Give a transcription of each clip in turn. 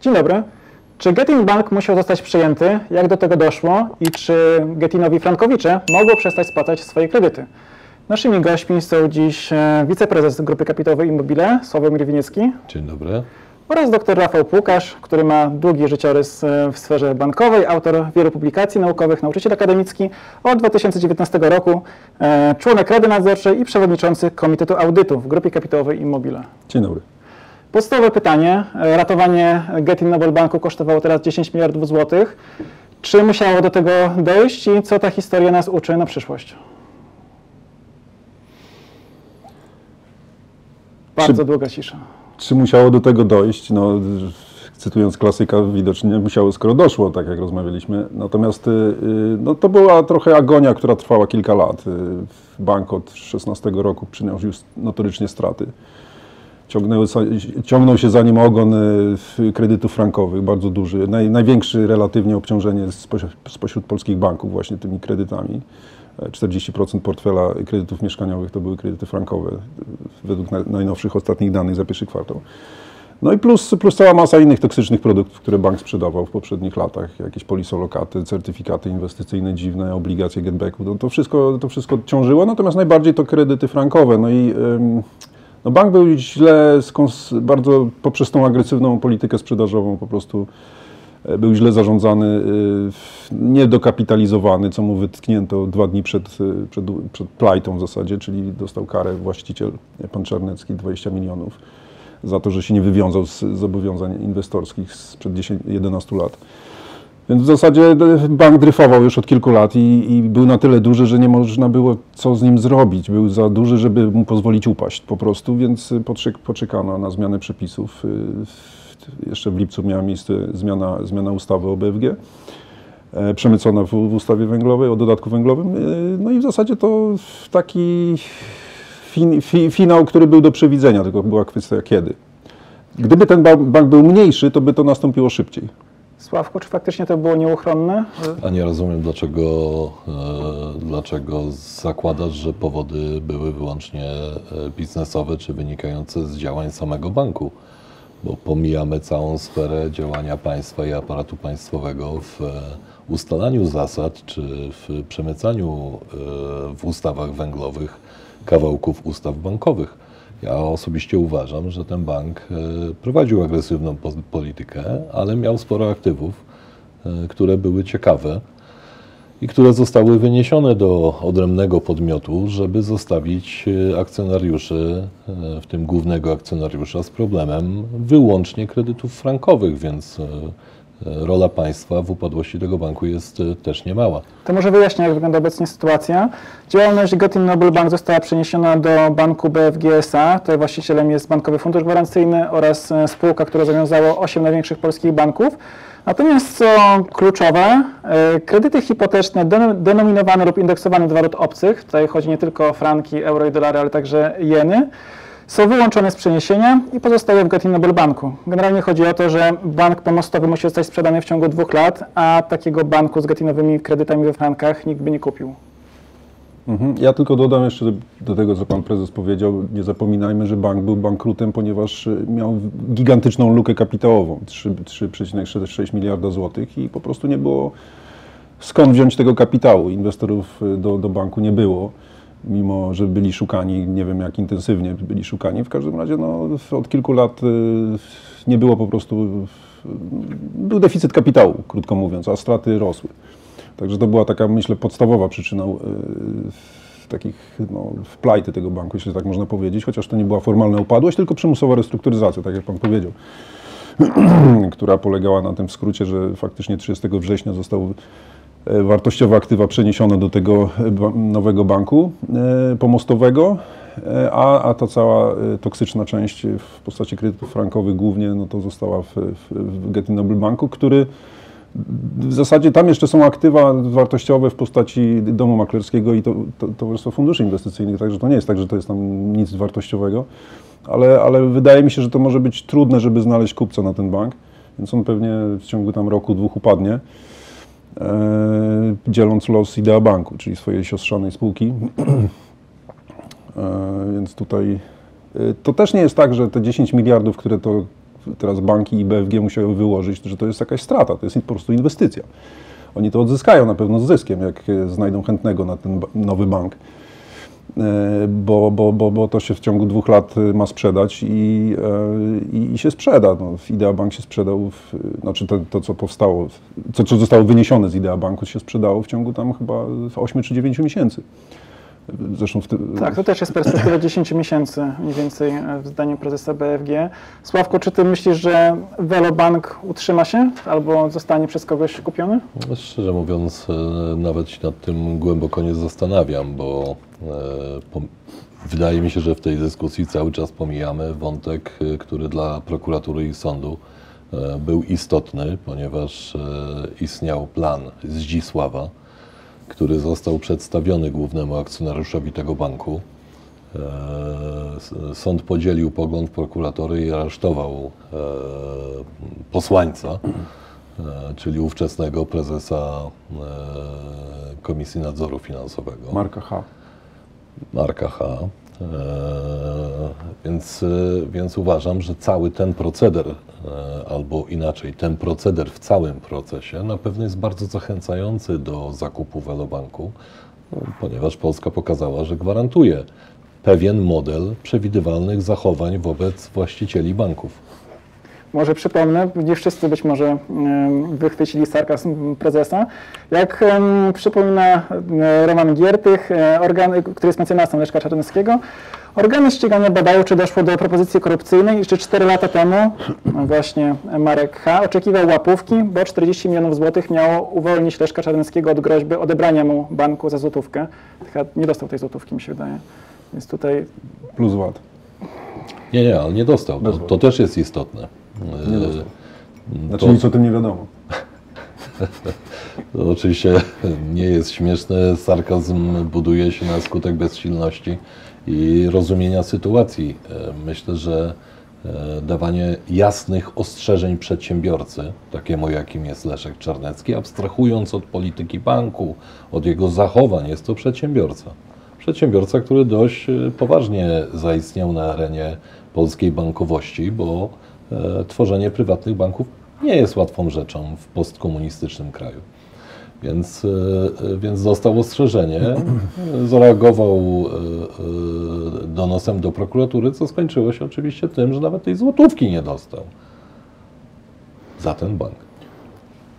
Dzień dobry. Czy Getin Bank musiał zostać przejęty? Jak do tego doszło? I czy Getinowi Frankowicze mogło przestać spłacać swoje kredyty? Naszymi gośćmi są dziś e, wiceprezes Grupy Kapitałowej Immobile, Sławomir Winiecki Dzień dobry. oraz dr Rafał Pukasz, który ma długi życiorys e, w sferze bankowej, autor wielu publikacji naukowych, nauczyciel akademicki od 2019 roku, e, członek Rady Nadzorczej i przewodniczący Komitetu Audytu w Grupie Kapitałowej Immobile. Dzień dobry. Podstawowe pytanie. E, Ratowanie Getin Noble Banku kosztowało teraz 10 miliardów złotych. Czy musiało do tego dojść i co ta historia nas uczy na przyszłość? Bardzo długa cisza. Czy musiało do tego dojść? No, cytując klasyka, widocznie musiało, skoro doszło, tak jak rozmawialiśmy. Natomiast y, y, no, to była trochę agonia, która trwała kilka lat. Y, Bank od 16 roku przynosił notorycznie straty. Ciągnęły, ciągnął się za nim ogon y, kredytów frankowych, bardzo duży. Naj, największe relatywnie obciążenie spośród, spośród polskich banków właśnie tymi kredytami. E, 40% portfela kredytów mieszkaniowych to były kredyty frankowe, y, według naj, najnowszych ostatnich danych za pierwszy kwartał. No i plus, plus cała masa innych toksycznych produktów, które bank sprzedawał w poprzednich latach. Jakieś polisolokaty, certyfikaty inwestycyjne dziwne, obligacje getbacku. No to, wszystko, to wszystko ciążyło, natomiast najbardziej to kredyty frankowe. No i no bank był źle, bardzo poprzez tą agresywną politykę sprzedażową po prostu e, był źle zarządzany, y, niedokapitalizowany, co mu wytknięto dwa dni przed, y, przed, przed plajtą w zasadzie, czyli dostał karę właściciel, pan Czarnecki, 20 milionów za to, że się nie wywiązał z zobowiązań inwestorskich sprzed 10, 11 lat. Więc w zasadzie e, bank dryfował już od kilku lat i, i był na tyle duży, że nie można było co z nim zrobić. Był za duży, żeby mu pozwolić upaść po prostu, więc poczek, poczekano na zmianę przepisów. W- Jeszcze w lipcu miała miejsce zmiana, zmiana ustawy o BFG, e, przemycona w, w ustawie węglowej, o dodatku węglowym. No i w zasadzie to taki fin, fi, finał, który był do przewidzenia, tylko była kwestia kiedy. Gdyby ten bank był mniejszy, to by to nastąpiło szybciej. Sławku, czy faktycznie to było nieuchronne? A nie rozumiem, dlaczego, e, dlaczego zakładasz, że powody były wyłącznie e, biznesowe czy wynikające z działań samego banku. Bo pomijamy całą sferę działania państwa i aparatu państwowego w e, ustalaniu zasad czy w przemycaniu w ustawach węglowych kawałków ustaw bankowych. Ja osobiście uważam, że ten bank e, prowadził agresywną po- politykę, ale miał sporo aktywów, e, które były ciekawe i które zostały wyniesione do odrębnego podmiotu, żeby zostawić e, akcjonariuszy, w tym głównego akcjonariusza, z problemem wyłącznie kredytów frankowych, więc rola państwa w upadłości tego banku jest e, też niemała. To może wyjaśnię, jak wygląda obecnie sytuacja. Działalność Getin Noble Bank została przeniesiona do banku BFG SA. Tutaj właścicielem jest Bankowy Fundusz Gwarancyjny oraz e, spółka, która zawiązało 8 największych polskich banków. Natomiast co kluczowe, e, kredyty hipoteczne deno- denominowane lub indeksowane do walut obcych, tutaj chodzi nie tylko o franki, euro i dolary, ale także jeny, są wyłączone z przeniesienia i pozostają w Noble Banku. Generalnie chodzi o to, że bank pomostowy musi zostać sprzedany w ciągu dwóch lat, a takiego banku z getinowymi kredytami we frankach nikt by nie kupił. Mhm. Ja tylko dodam jeszcze do- tego, co pan prezes powiedział. Nie zapominajmy, że bank był bankrutem, ponieważ y, miał gigantyczną lukę kapitałową 3 3,6 miliarda złotych i po prostu nie było skąd wziąć tego kapitału. Inwestorów y, do, do banku nie było, mimo że byli szukani, nie wiem jak intensywnie byli szukani. W każdym razie no, od kilku lat y, nie było po prostu, y, był deficyt kapitału, krótko mówiąc, a straty rosły. Także to była taka, myślę, podstawowa przyczyna yy, takich no, wplajty tego banku, jeśli tak można powiedzieć, chociaż to nie była formalna upadłość, tylko przymusowa restrukturyzacja, tak jak pan powiedział, która polegała na tym w skrócie, że faktycznie 30 września został wartościowe aktywa przeniesione do tego e, nowego banku e, pomostowego, e, a, a ta cała e, toksyczna część w postaci kredytów frankowych głównie, no to została w, w, w Getin Noble Banku, który w zasadzie tam jeszcze są aktywa wartościowe w postaci domu maklerskiego i to, to, Towarzystwa Funduszy Inwestycyjnych, także to nie jest tak, że to jest tam nic wartościowego, ale, ale wydaje mi się, że to może być trudne, żeby znaleźć kupca na ten bank, więc on pewnie w ciągu tam roku, dwóch upadnie, e, dzieląc los Idea Banku, czyli swojej siostrzanej spółki. e, więc tutaj e, to też nie jest tak, że te 10 miliardów, które to teraz banki i BFG musiały wyłożyć, że to jest jakaś strata, to jest po prostu inwestycja. Oni to odzyskają na pewno z zyskiem, jak e, znajdą chętnego na ten nowy bank. E, Bo, bo, bo, bo to się w ciągu dwóch lat e, ma sprzedać i, e, i, i się sprzeda. No, Idea Bank się sprzedał, w, znaczy to, to co powstało, co, co zostało wyniesione z Idea Banku się sprzedało w ciągu tam chyba 8 czy 9 miesięcy. Zresztą w tym. Tak, to też jest perspektywa 10 miesięcy mniej więcej e, w zdaniu prezesa BFG. Sławku, czy ty myślisz, że Velobank utrzyma się albo zostanie przez kogoś kupiony? No, Szczerze mówiąc, e, nawet się nad tym głęboko nie zastanawiam, bo e, wydaje mi się, że w tej dyskusji cały czas pomijamy wątek, który dla prokuratury i sądu e, był istotny, ponieważ e, istniał plan Zdzisława, który został przedstawiony głównemu akcjonariuszowi tego banku. E, Sąd podzielił pogląd prokuratury i aresztował e, posłańca, e, czyli ówczesnego prezesa Komisji Nadzoru Finansowego. Marka H. Marka H. E, Więc, e, więc uważam, że cały ten proceder, e, albo inaczej, ten proceder w całym procesie na pewno jest bardzo zachęcający do zakupu Velobanku, no, ponieważ Polska pokazała, że gwarantuje pewien model przewidywalnych zachowań wobec właścicieli banków. Może przypomnę, nie wszyscy być może wychwycili sarkazm prezesa. Jak przypomina e, Roman Giertych, e, organy, który jest mecenas Leszka Czarneckiego, organy ścigania badają, czy doszło do propozycji korupcyjnej i czy 4 lata temu no właśnie Marek H. oczekiwał łapówki, bo 40 milionów złotych miało uwolnić Leszka Czarneckiego od groźby odebrania mu banku za złotówkę. Chyba nie dostał tej złotówki, mi się wydaje. Więc tutaj Plus VAT. Nie, nie, ale nie dostał. To, to też jest istotne. Nie E, dostał. Znaczy To- nic o tym nie wiadomo. To oczywiście nie jest śmieszne. Sarkazm buduje się na skutek bezsilności i rozumienia sytuacji. E, Myślę, że e, dawanie jasnych ostrzeżeń przedsiębiorcy, takiemu jakim jest Leszek Czarnecki, abstrahując od polityki banku, od jego zachowań, jest to przedsiębiorca. Przedsiębiorca, który dość poważnie zaistniał na arenie polskiej bankowości, bo tworzenie prywatnych banków nie jest łatwą rzeczą w postkomunistycznym kraju. Więc, e, e, więc dostał ostrzeżenie, e, zareagował e, e, donosem do prokuratury, co skończyło się oczywiście tym, że nawet tej złotówki nie dostał za ten bank.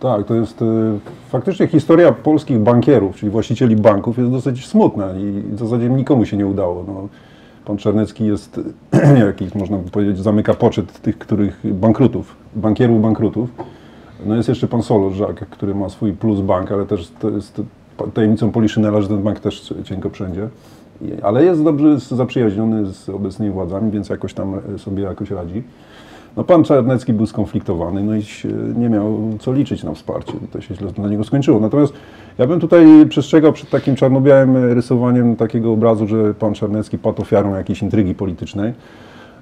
Tak, to jest faktycznie historia polskich bankierów, czyli właścicieli banków jest dosyć smutna i w zasadzie nikomu się nie udało. No, pan Czarnecki jest jakiś, można powiedzieć, zamyka poczet tych, których bankrutów, bankierów bankrutów. No jest jeszcze pan Solorzak, który ma swój plus bank, ale też to jest tajemnicą Poliszynela, że ten bank też cienko wszędzie. Ale jest dobrze zaprzyjaźniony z obecnymi władzami, więc jakoś tam sobie jakoś radzi. No pan Czarnecki był skonfliktowany, no i nie miał co liczyć na wsparcie. To się źle dla niego skończyło. Natomiast ja bym tutaj przestrzegał przed takim czarno-białym rysowaniem takiego obrazu, że pan Czarnecki padł ofiarą jakiejś intrygi politycznej.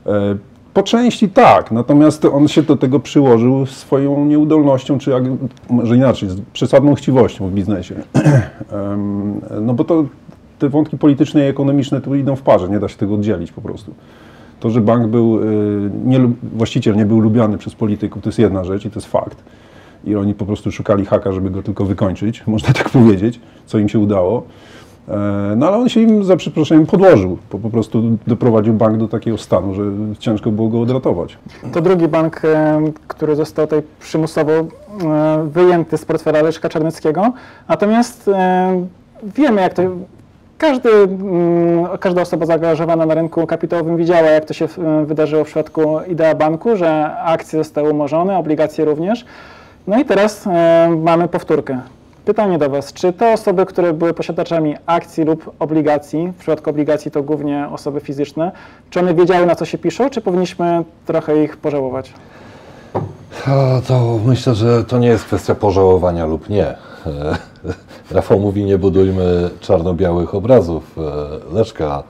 E, Po części tak, natomiast on się do tego przyłożył swoją nieudolnością, czy jak, może inaczej, przesadną chciwością w biznesie. No bo to te wątki polityczne i ekonomiczne tu idą w parze, nie da się tego oddzielić po prostu. To, że bank był, y, nie, właściciel nie był lubiany przez polityków, to jest jedna rzecz i to jest fakt. I oni po prostu szukali haka, żeby go tylko wykończyć, można tak powiedzieć, co im się udało. E, No ale on się im, za przeproszeniem, podłożył. Po, po prostu doprowadził bank do takiego stanu, że ciężko było go odratować. To drugi bank, e, który został tutaj przymusowo e, wyjęty z portfela Leszka Czarneckiego. Natomiast wiemy, jak to. Każdy, mm, każda osoba zaangażowana na rynku kapitałowym widziała, jak to się e, wydarzyło w przypadku Idea Banku, że akcje zostały umorzone, obligacje również. No i teraz e, mamy powtórkę. Pytanie do Was, czy te osoby, które były posiadaczami akcji lub obligacji, w przypadku obligacji to głównie osoby fizyczne, czy one wiedziały na co się piszą, czy powinniśmy trochę ich pożałować? To myślę, że to nie jest kwestia pożałowania lub nie. E, Rafał mówi, nie budujmy czarno-białych obrazów e, Leszka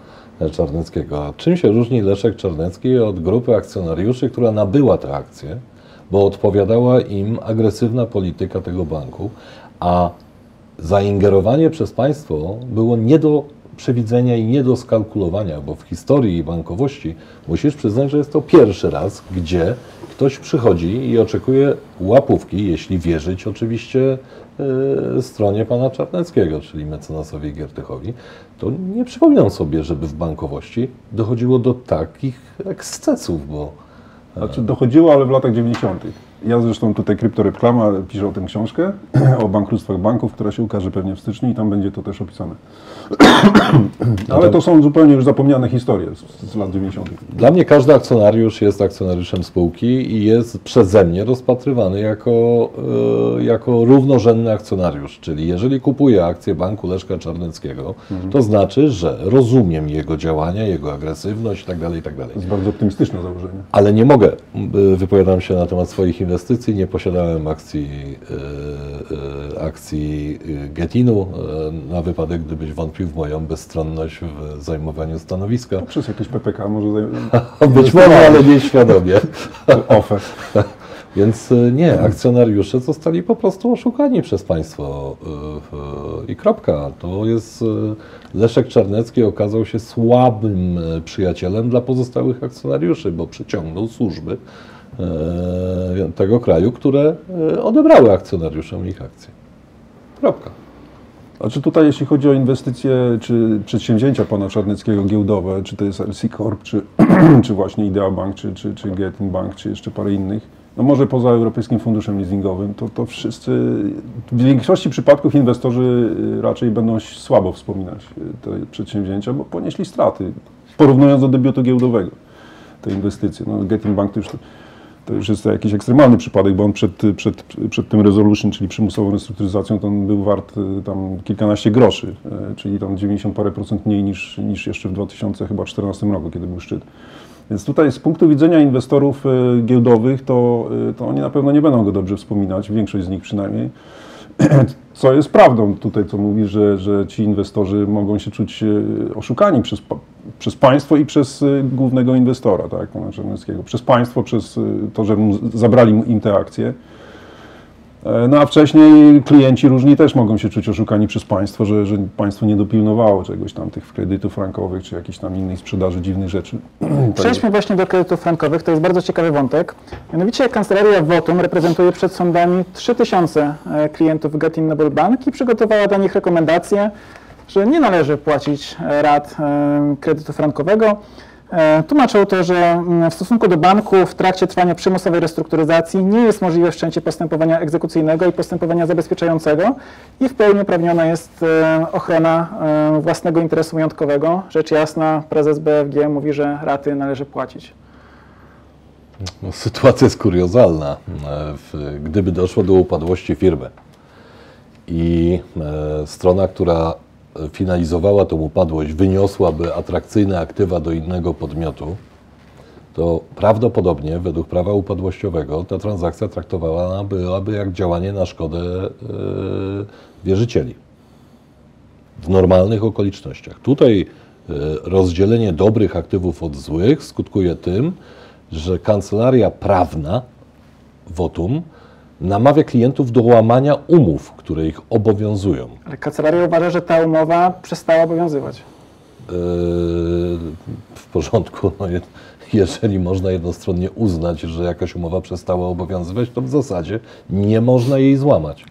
Czarneckiego. A Czym się różni Leszek Czarnecki od grupy akcjonariuszy, która nabyła te akcje, bo odpowiadała im agresywna polityka tego banku, a zaingerowanie przez państwo było nie do przewidzenia i nie do skalkulowania, bo w historii bankowości musisz przyznać, że jest to pierwszy raz, gdzie ktoś przychodzi i oczekuje łapówki, jeśli wierzyć oczywiście stronie pana Czarneckiego, czyli mecenasowi Giertychowi, to nie przypominam sobie, żeby w bankowości dochodziło do takich ekscesów, bo Znaczy dochodziło, ale w latach 90. Ja zresztą tutaj Kryptoreklama piszę o tym książkę, o bankructwach banków, która się ukaże pewnie w styczniu i tam będzie to też opisane. Ale to są zupełnie już zapomniane historie z, z lat 90. Dla mnie każdy akcjonariusz jest akcjonariuszem spółki i jest przeze mnie rozpatrywany jako, e, jako równorzędny akcjonariusz. Czyli jeżeli kupuję akcję Banku Leszka Czarneckiego, to znaczy, że rozumiem jego działania, jego agresywność itd. itd. To jest bardzo optymistyczne założenie. Ale nie mogę, wypowiadam się na temat swoich inwestycji, nie posiadałem akcji, y, y, akcji y, Getinu na wypadek, gdybyś wątpił w moją bezstronność w zajmowaniu stanowiska. Przez jakieś PPK może zaj- Być może, ale nie świadomie. offer. Więc nie, akcjonariusze zostali po prostu oszukani przez państwo i kropka. To jest, Leszek Czarnecki okazał się słabym przyjacielem dla pozostałych akcjonariuszy, bo przyciągnął służby tego kraju, które y, odebrały akcjonariuszom ich akcje. Kropka. Znaczy tutaj jeśli chodzi o inwestycje czy przedsięwzięcia pana Czarneckiego giełdowe, czy to jest LC Corp, czy, czy właśnie Idea Bank, czy, czy, czy Getin Bank, czy jeszcze parę innych, no może poza Europejskim Funduszem Leasingowym, to, to wszyscy, w większości przypadków inwestorzy y, raczej będą słabo wspominać y, te przedsięwzięcia, bo ponieśli straty, porównując do debiutu giełdowego te inwestycje. No, Getin Bank to już, to już jest jakiś ekstremalny przypadek, bo on przed, przed, przed tym resolution, czyli przymusową restrukturyzacją, to on był wart y, tam kilkanaście groszy, y, czyli tam 90 parę procent mniej niż, niż jeszcze w 2014 roku, kiedy był szczyt. Więc tutaj z punktu widzenia inwestorów y, giełdowych, to, to oni na pewno nie będą go dobrze wspominać, większość z nich przynajmniej. Co jest prawdą tutaj, co mówi, że, że ci inwestorzy mogą się czuć e, oszukani przez, przez państwo i przez e, głównego inwestora, tak, pana. Przez państwo, przez e, to, że zabrali im te akcje. E, No a wcześniej klienci różni też mogą się czuć oszukani przez państwo, że, że państwo nie dopilnowało czegoś tam, tych kredytów frankowych, czy jakichś tam innych sprzedaży dziwnych rzeczy. Przejdźmy właśnie do kredytów frankowych, to jest bardzo ciekawy wątek. Mianowicie kancelaria Votum reprezentuje przed sądami 3000 e, klientów Getin Noble Bank i przygotowała dla nich rekomendacje, że nie należy płacić rat e, kredytu frankowego. E, Tłumaczą to, że mm, w stosunku do banku w trakcie trwania przymusowej restrukturyzacji nie jest możliwe wszczęcie postępowania egzekucyjnego i postępowania zabezpieczającego i w pełni uprawniona jest e, ochrona e, własnego interesu majątkowego. Rzecz jasna, prezes BFG mówi, że raty należy płacić. No, sytuacja jest kuriozalna. Gdyby doszło do upadłości firmy i strona, która finalizowała tę upadłość, wyniosłaby atrakcyjne aktywa do innego podmiotu, to prawdopodobnie według prawa upadłościowego ta transakcja traktowana byłaby jak działanie na szkodę e, wierzycieli w normalnych okolicznościach. Tutaj e, rozdzielenie dobrych aktywów od złych skutkuje tym, że kancelaria prawna Votum namawia klientów do łamania umów, które ich obowiązują. Ale kancelaria uważa, że ta umowa przestała obowiązywać. Yy, W porządku, no, je- jeżeli można jednostronnie uznać, że jakaś umowa przestała obowiązywać, to w zasadzie nie można jej złamać.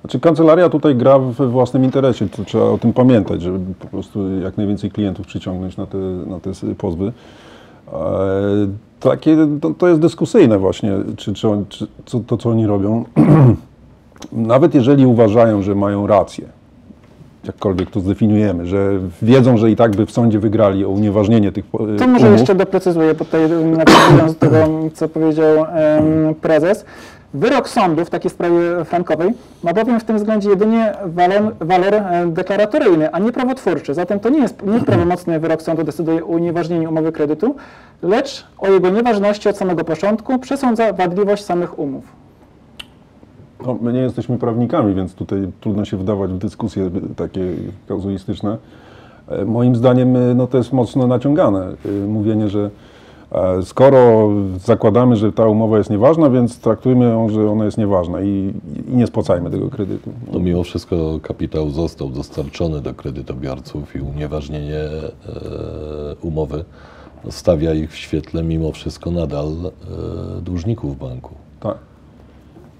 Znaczy kancelaria tutaj gra we własnym interesie, to trzeba o tym pamiętać, żeby po prostu jak najwięcej klientów przyciągnąć na te, na te pozwy. E, takie, to, to jest dyskusyjne właśnie, czy, czy, on, czy co, to co oni robią. Nawet jeżeli uważają, że mają rację, jakkolwiek to zdefiniujemy, że wiedzą, że i tak by w sądzie wygrali o unieważnienie tych po- To może umów, jeszcze doprecyzuję, tutaj nawiązując do tego, co powiedział em, prezes. Wyrok sądu w takiej sprawie frankowej ma bowiem w tym względzie jedynie walor, walor e, deklaratoryjny, a nie prawotwórczy. Zatem to nie jest nieprawomocny wyrok sądu decyduje o unieważnieniu umowy kredytu, lecz o jego nieważności od samego początku przesądza wadliwość samych umów. No, my nie jesteśmy prawnikami, więc tutaj trudno się wdawać w dyskusje takie kazuistyczne. E, Moim zdaniem e, no, to jest mocno naciągane. Mówienie, że Skoro zakładamy, że ta umowa jest nieważna, więc traktujmy ją, że ona jest nieważna i, i nie spłacajmy tego kredytu. No mimo wszystko kapitał został dostarczony do kredytobiorców i unieważnienie e, umowy stawia ich w świetle mimo wszystko nadal e, dłużników banku. Tak.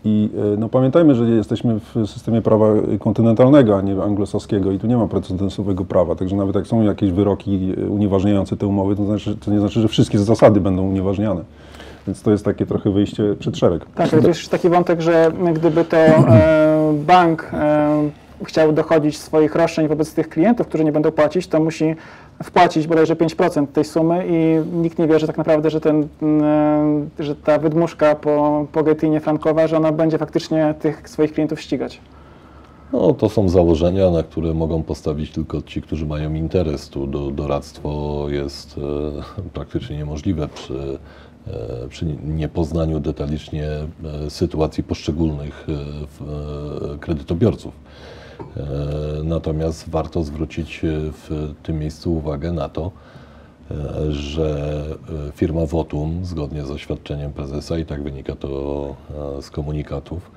I e, no, pamiętajmy, że jesteśmy w systemie prawa kontynentalnego, a nie anglosaskiego i tu nie ma precedensowego prawa, także nawet jak są jakieś wyroki e, unieważniające te umowy, to, znaczy, to nie znaczy, że wszystkie zasady będą unieważniane. Więc to jest takie trochę wyjście przed szereg. Tak, ale jest taki wątek, że gdyby to e, bank e, chciał dochodzić swoich roszczeń wobec tych klientów, którzy nie będą płacić, to musi wpłacić bodajże 5% tej sumy i nikt nie wie, że tak naprawdę, że, ten, e, że ta wydmuszka po, po Getinie frankowa, że ona będzie faktycznie tych swoich klientów ścigać. No, to są założenia, na które mogą postawić tylko ci, którzy mają interes. Tu do, doradztwo jest e, praktycznie niemożliwe przy, e, przy niepoznaniu detalicznie e, sytuacji poszczególnych e, e, kredytobiorców. E, Natomiast warto zwrócić e, w tym miejscu uwagę na to, e, że firma Votum, zgodnie z oświadczeniem prezesa, i tak wynika to z komunikatów,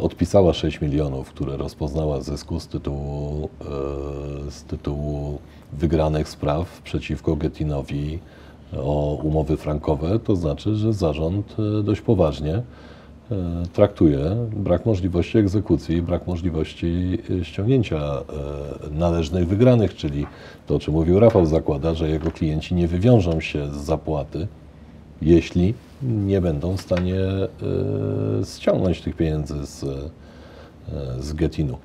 odpisała 6 milionów, które rozpoznała zysku z tytułu, z tytułu wygranych spraw przeciwko Getinowi o umowy frankowe. To znaczy, że zarząd dość poważnie traktuje brak możliwości egzekucji, brak możliwości e, ściągnięcia e, należnych wygranych, czyli to, o czym mówił Rafał, zakłada, że jego klienci nie wywiążą się z zapłaty, jeśli nie będą w stanie e, ściągnąć tych pieniędzy z, e, z Getinu.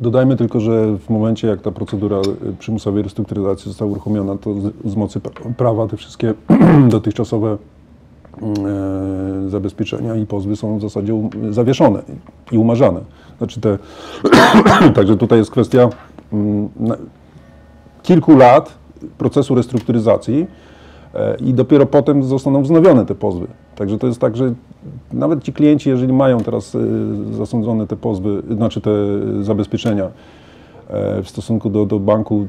Dodajmy tylko, że w momencie, jak ta procedura przymusowej restrukturyzacji została uruchomiona, to z, mocy pra- prawa te wszystkie dotychczasowe e, zabezpieczenia i pozwy są w zasadzie um, zawieszone i umarzane. Znaczy te, także tutaj jest kwestia mm, kilku lat procesu restrukturyzacji e, i dopiero potem zostaną wznowione te pozwy. Także to jest tak, że nawet ci klienci, jeżeli mają teraz e, zasądzone te pozwy, znaczy te zabezpieczenia e, w stosunku do, do banku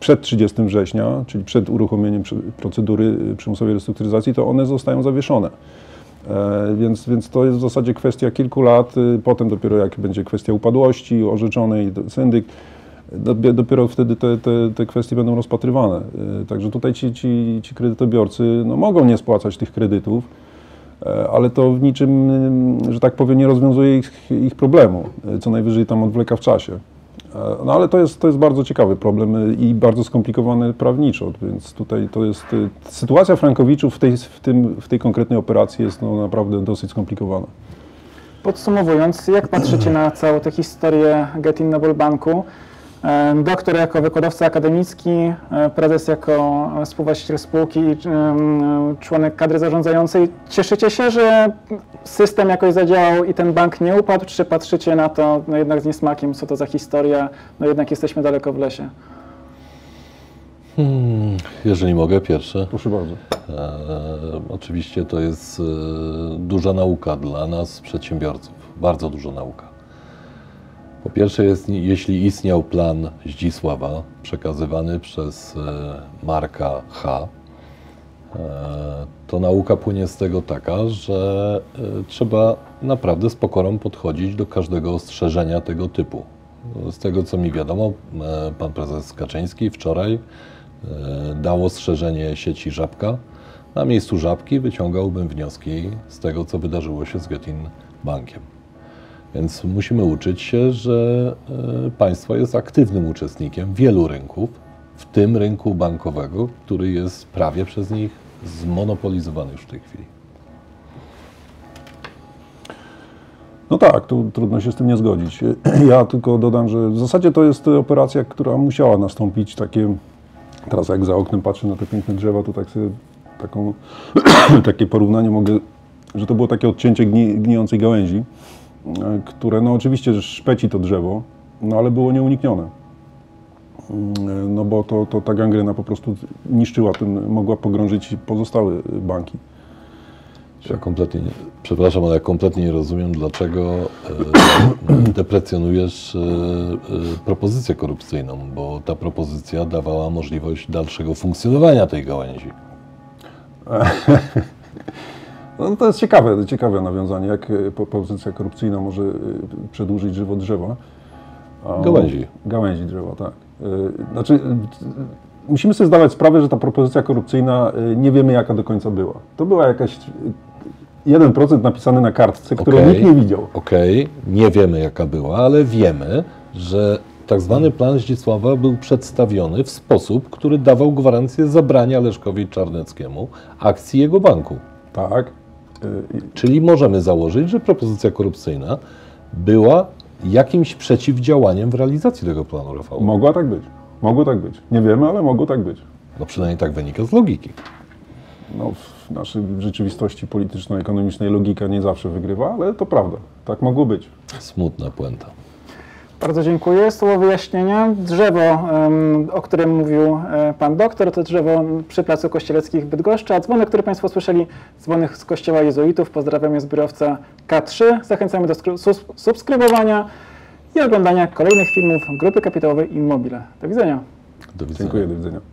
przed 30 września, czyli przed uruchomieniem procedury e, przymusowej restrukturyzacji, to one zostają zawieszone. E, Więc, więc to jest w zasadzie kwestia kilku lat, y, potem dopiero jak będzie kwestia upadłości orzeczonej, syndyk, dopiero wtedy te, te, te kwestie będą rozpatrywane. Y, Także tutaj ci, ci, ci kredytobiorcy no, mogą nie spłacać tych kredytów, e, ale to w niczym, ym, że tak powiem, nie rozwiązuje ich, ich problemu, y, co najwyżej tam odwleka w czasie. E, No ale to jest, to jest bardzo ciekawy problem y, i bardzo skomplikowany prawniczo, więc tutaj to jest, y, sytuacja Frankowiczów w tej, w tym, w tej konkretnej operacji jest no, naprawdę dosyć skomplikowana. Podsumowując, jak patrzycie na całą tę historię Getin Noble Banku? Doktor jako wykładowca akademicki, e, prezes jako współwłaściciel spółki i członek kadry zarządzającej. Cieszycie się, że system jakoś zadziałał i ten bank nie upadł, czy patrzycie na to no jednak z niesmakiem, co to za historia, no jednak jesteśmy daleko w lesie? Hmm, jeżeli mogę, pierwsze. Proszę bardzo. E, oczywiście to jest e, duża nauka dla nas, przedsiębiorców. Bardzo duża nauka. Po pierwsze, jest, jeśli istniał plan Zdzisława przekazywany przez e, Marka H., e, to nauka płynie z tego taka, że e, trzeba naprawdę z pokorą podchodzić do każdego ostrzeżenia tego typu. Z tego co mi wiadomo, pan prezes Kaczyński wczoraj dał ostrzeżenie sieci Żabka. Na miejscu Żabki wyciągałbym wnioski z tego, co wydarzyło się z Getin Bankiem. Więc musimy uczyć się, że e, państwo jest aktywnym uczestnikiem wielu rynków, w tym rynku bankowego, który jest prawie przez nich zmonopolizowany już w tej chwili. No tak, tu trudno się z tym nie zgodzić. Ja tylko dodam, że w zasadzie to jest operacja, która musiała nastąpić. Takie, teraz jak za oknem patrzę na te piękne drzewa, to tak sobie taką, takie porównanie mogę, że to było takie odcięcie gni, gnijącej gałęzi, które no oczywiście szpeci to drzewo, no ale było nieuniknione. Mm, No bo to, to ta gangrena po prostu niszczyła ten, mogła pogrążyć pozostałe banki. Ja kompletnie, nie, przepraszam, ale ja kompletnie nie rozumiem, dlaczego e, deprecjonujesz e, e, propozycję korupcyjną, bo ta propozycja dawała możliwość dalszego funkcjonowania tej gałęzi. No to jest ciekawe, ciekawe nawiązanie, jak e, po- pozycja korupcyjna może e, przedłużyć żywot drzewa. Gałęzi. Gałęzi drzewa, tak. E, Znaczy, musimy sobie zdawać sprawę, że ta propozycja korupcyjna nie wiemy jaka do końca była. To była jakaś e, 1% napisany na kartce, którą Okej. nikt nie widział. Okej, nie wiemy jaka była, ale wiemy, że tak zwany plan Zdzisława był przedstawiony w sposób, który dawał gwarancję zabrania Leszkowi Czarneckiemu akcji jego banku. Tak. I- Czyli możemy założyć, że propozycja korupcyjna była jakimś przeciwdziałaniem w realizacji tego planu, Rafał. Mogła tak być. Mogło tak być. Nie wiemy, ale mogło tak być. No przynajmniej tak wynika z logiki. No, w naszej rzeczywistości polityczno-ekonomicznej logika nie zawsze wygrywa, ale to prawda. Tak mogło być. Smutna puenta. Bardzo dziękuję. Słowo wyjaśnienia. Drzewo, o którym mówił e, pan doktor, to drzewo przy Placu Kościeleckich w Bydgoszczy, a dzwonek, który państwo słyszeli, dzwonek z Kościoła Jezuitów. Pozdrawiam, jest zbiorowca K3. Zachęcamy do subskrybowania i oglądania kolejnych filmów Grupy Kapitałowej Immobile. Do widzenia. Do widzenia. Dziękuję, do widzenia.